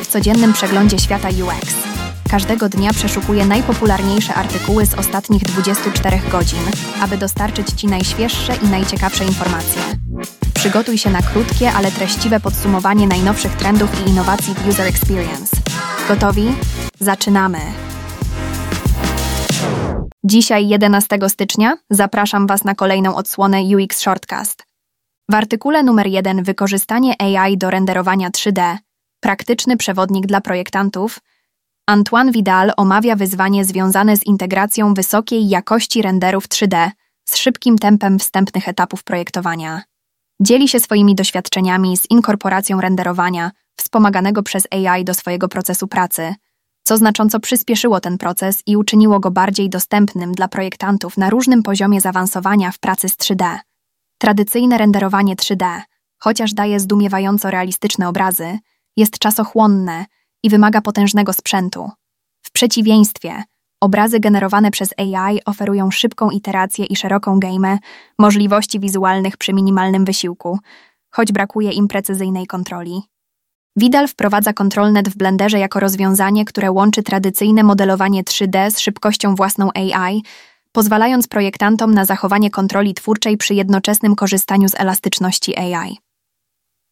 W codziennym przeglądzie świata UX. Każdego dnia przeszukuję najpopularniejsze artykuły z ostatnich 24 godzin, aby dostarczyć Ci najświeższe i najciekawsze informacje. Przygotuj się na krótkie, ale treściwe podsumowanie najnowszych trendów i innowacji w User Experience. Gotowi? Zaczynamy! Dzisiaj, 11 stycznia, zapraszam Was na kolejną odsłonę UX Shortcast. W artykule numer 1 Wykorzystanie AI do renderowania 3D praktyczny przewodnik dla projektantów, Antoine Vidal omawia wyzwanie związane z integracją wysokiej jakości renderów 3D z szybkim tempem wstępnych etapów projektowania. Dzieli się swoimi doświadczeniami z inkorporacją renderowania wspomaganego przez AI do swojego procesu pracy, co znacząco przyspieszyło ten proces i uczyniło go bardziej dostępnym dla projektantów na różnym poziomie zaawansowania w pracy z 3D. Tradycyjne renderowanie 3D, chociaż daje zdumiewająco realistyczne obrazy, jest czasochłonne i wymaga potężnego sprzętu. W przeciwieństwie, obrazy generowane przez AI oferują szybką iterację i szeroką gamę, możliwości wizualnych przy minimalnym wysiłku, choć brakuje im precyzyjnej kontroli. Vidal wprowadza ControlNet w Blenderze jako rozwiązanie, które łączy tradycyjne modelowanie 3D z szybkością własną AI, pozwalając projektantom na zachowanie kontroli twórczej przy jednoczesnym korzystaniu z elastyczności AI.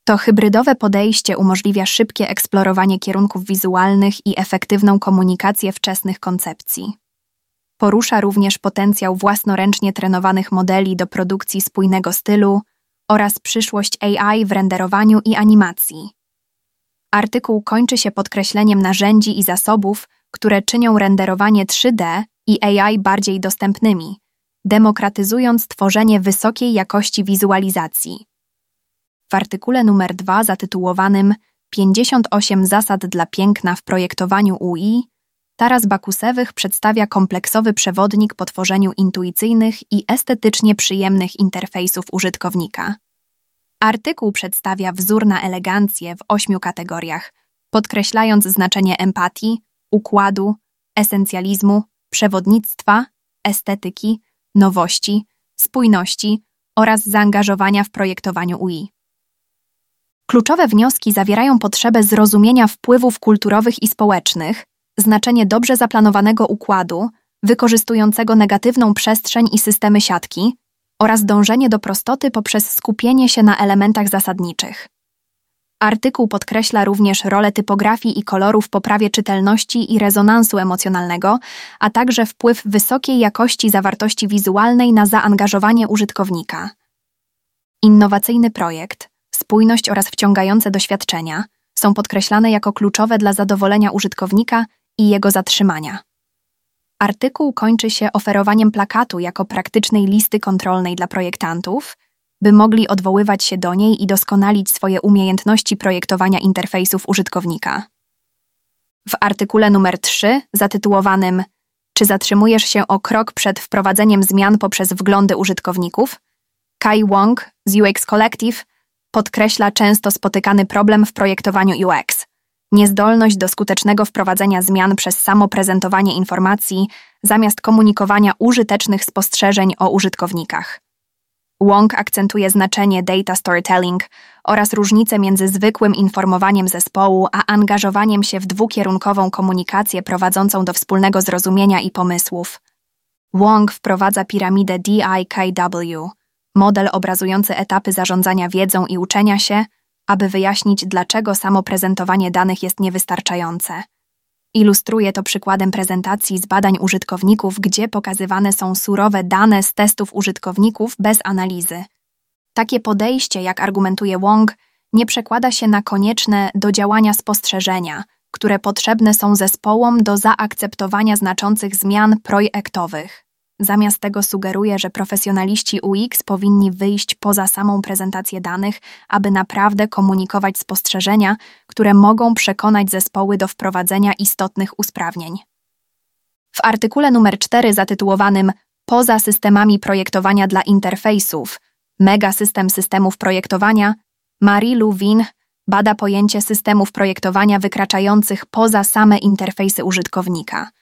To hybrydowe podejście umożliwia szybkie eksplorowanie kierunków wizualnych i efektywną komunikację wczesnych koncepcji. Porusza również potencjał własnoręcznie trenowanych modeli do produkcji spójnego stylu oraz przyszłość AI w renderowaniu i animacji. Artykuł kończy się podkreśleniem narzędzi i zasobów, które czynią renderowanie 3D i AI bardziej dostępnymi, demokratyzując tworzenie wysokiej jakości wizualizacji. W artykule numer 2 zatytułowanym 58 zasad dla piękna w projektowaniu UI, Taras Bakusewych przedstawia kompleksowy przewodnik po tworzeniu intuicyjnych i estetycznie przyjemnych interfejsów użytkownika. Artykuł przedstawia wzór na elegancję w ośmiu kategoriach, podkreślając znaczenie empatii, układu, esencjalizmu, przewodnictwa, estetyki, nowości, spójności oraz zaangażowania w projektowaniu UI. Kluczowe wnioski zawierają potrzebę zrozumienia wpływów kulturowych i społecznych, znaczenie dobrze zaplanowanego układu, wykorzystującego negatywną przestrzeń i systemy siatki, oraz dążenie do prostoty poprzez skupienie się na elementach zasadniczych. Artykuł podkreśla również rolę typografii i koloru w poprawie czytelności i rezonansu emocjonalnego, a także wpływ wysokiej jakości zawartości wizualnej na zaangażowanie użytkownika. Innowacyjny projekt spójność oraz wciągające doświadczenia są podkreślane jako kluczowe dla zadowolenia użytkownika i jego zatrzymania. Artykuł kończy się oferowaniem plakatu jako praktycznej listy kontrolnej dla projektantów, by mogli odwoływać się do niej i doskonalić swoje umiejętności projektowania interfejsów użytkownika. W artykule numer 3, zatytułowanym Czy zatrzymujesz się o krok przed wprowadzeniem zmian poprzez wglądy użytkowników? Kai Wong z UX Collective podkreśla często spotykany problem w projektowaniu UX niezdolność do skutecznego wprowadzenia zmian przez samo prezentowanie informacji zamiast komunikowania użytecznych spostrzeżeń o użytkownikach. Wong akcentuje znaczenie data storytelling oraz różnicę między zwykłym informowaniem zespołu a angażowaniem się w dwukierunkową komunikację prowadzącą do wspólnego zrozumienia i pomysłów. Wong wprowadza piramidę DIKW, model obrazujący etapy zarządzania wiedzą i uczenia się, aby wyjaśnić, dlaczego samo prezentowanie danych jest niewystarczające. Ilustruje to przykładem prezentacji z badań użytkowników, gdzie pokazywane są surowe dane z testów użytkowników bez analizy. Takie podejście, jak argumentuje Wong, nie przekłada się na konieczne do działania spostrzeżenia, które potrzebne są zespołom do zaakceptowania znaczących zmian projektowych. Zamiast tego sugeruje, że profesjonaliści UX powinni wyjść poza samą prezentację danych, aby naprawdę komunikować spostrzeżenia, które mogą przekonać zespoły do wprowadzenia istotnych usprawnień. W artykule numer 4 zatytułowanym Poza systemami projektowania dla interfejsów Mega system systemów projektowania Marie Louwin bada pojęcie systemów projektowania wykraczających poza same interfejsy użytkownika –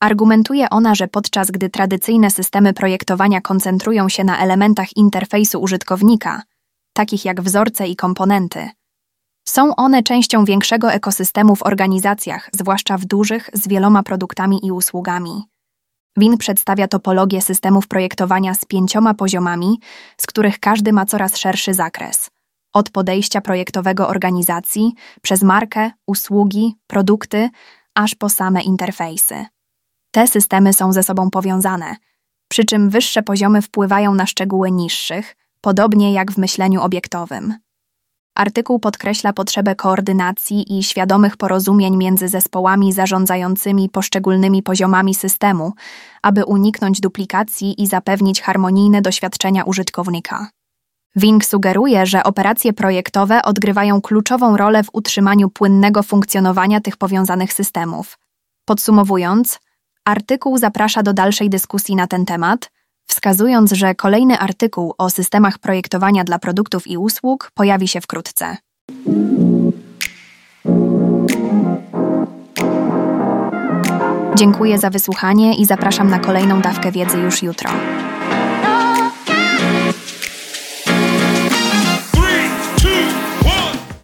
Argumentuje ona, że podczas gdy tradycyjne systemy projektowania koncentrują się na elementach interfejsu użytkownika, takich jak wzorce i komponenty, Są one częścią większego ekosystemu w organizacjach, zwłaszcza w dużych, z wieloma produktami i usługami. WIN przedstawia topologię systemów projektowania z pięcioma poziomami, z których każdy ma coraz szerszy zakres. Od podejścia projektowego organizacji, przez markę, usługi, produkty, aż po same interfejsy. Te systemy są ze sobą powiązane, przy czym wyższe poziomy wpływają na szczegóły niższych, podobnie jak w myśleniu obiektowym. Artykuł podkreśla potrzebę koordynacji i świadomych porozumień między zespołami zarządzającymi poszczególnymi poziomami systemu, aby uniknąć duplikacji i zapewnić harmonijne doświadczenia użytkownika. Wing sugeruje, że operacje projektowe odgrywają kluczową rolę w utrzymaniu płynnego funkcjonowania tych powiązanych systemów. Podsumowując, artykuł zaprasza do dalszej dyskusji na ten temat, wskazując, że kolejny artykuł o systemach projektowania dla produktów i usług pojawi się wkrótce. Dziękuję za wysłuchanie i zapraszam na kolejną dawkę wiedzy już jutro.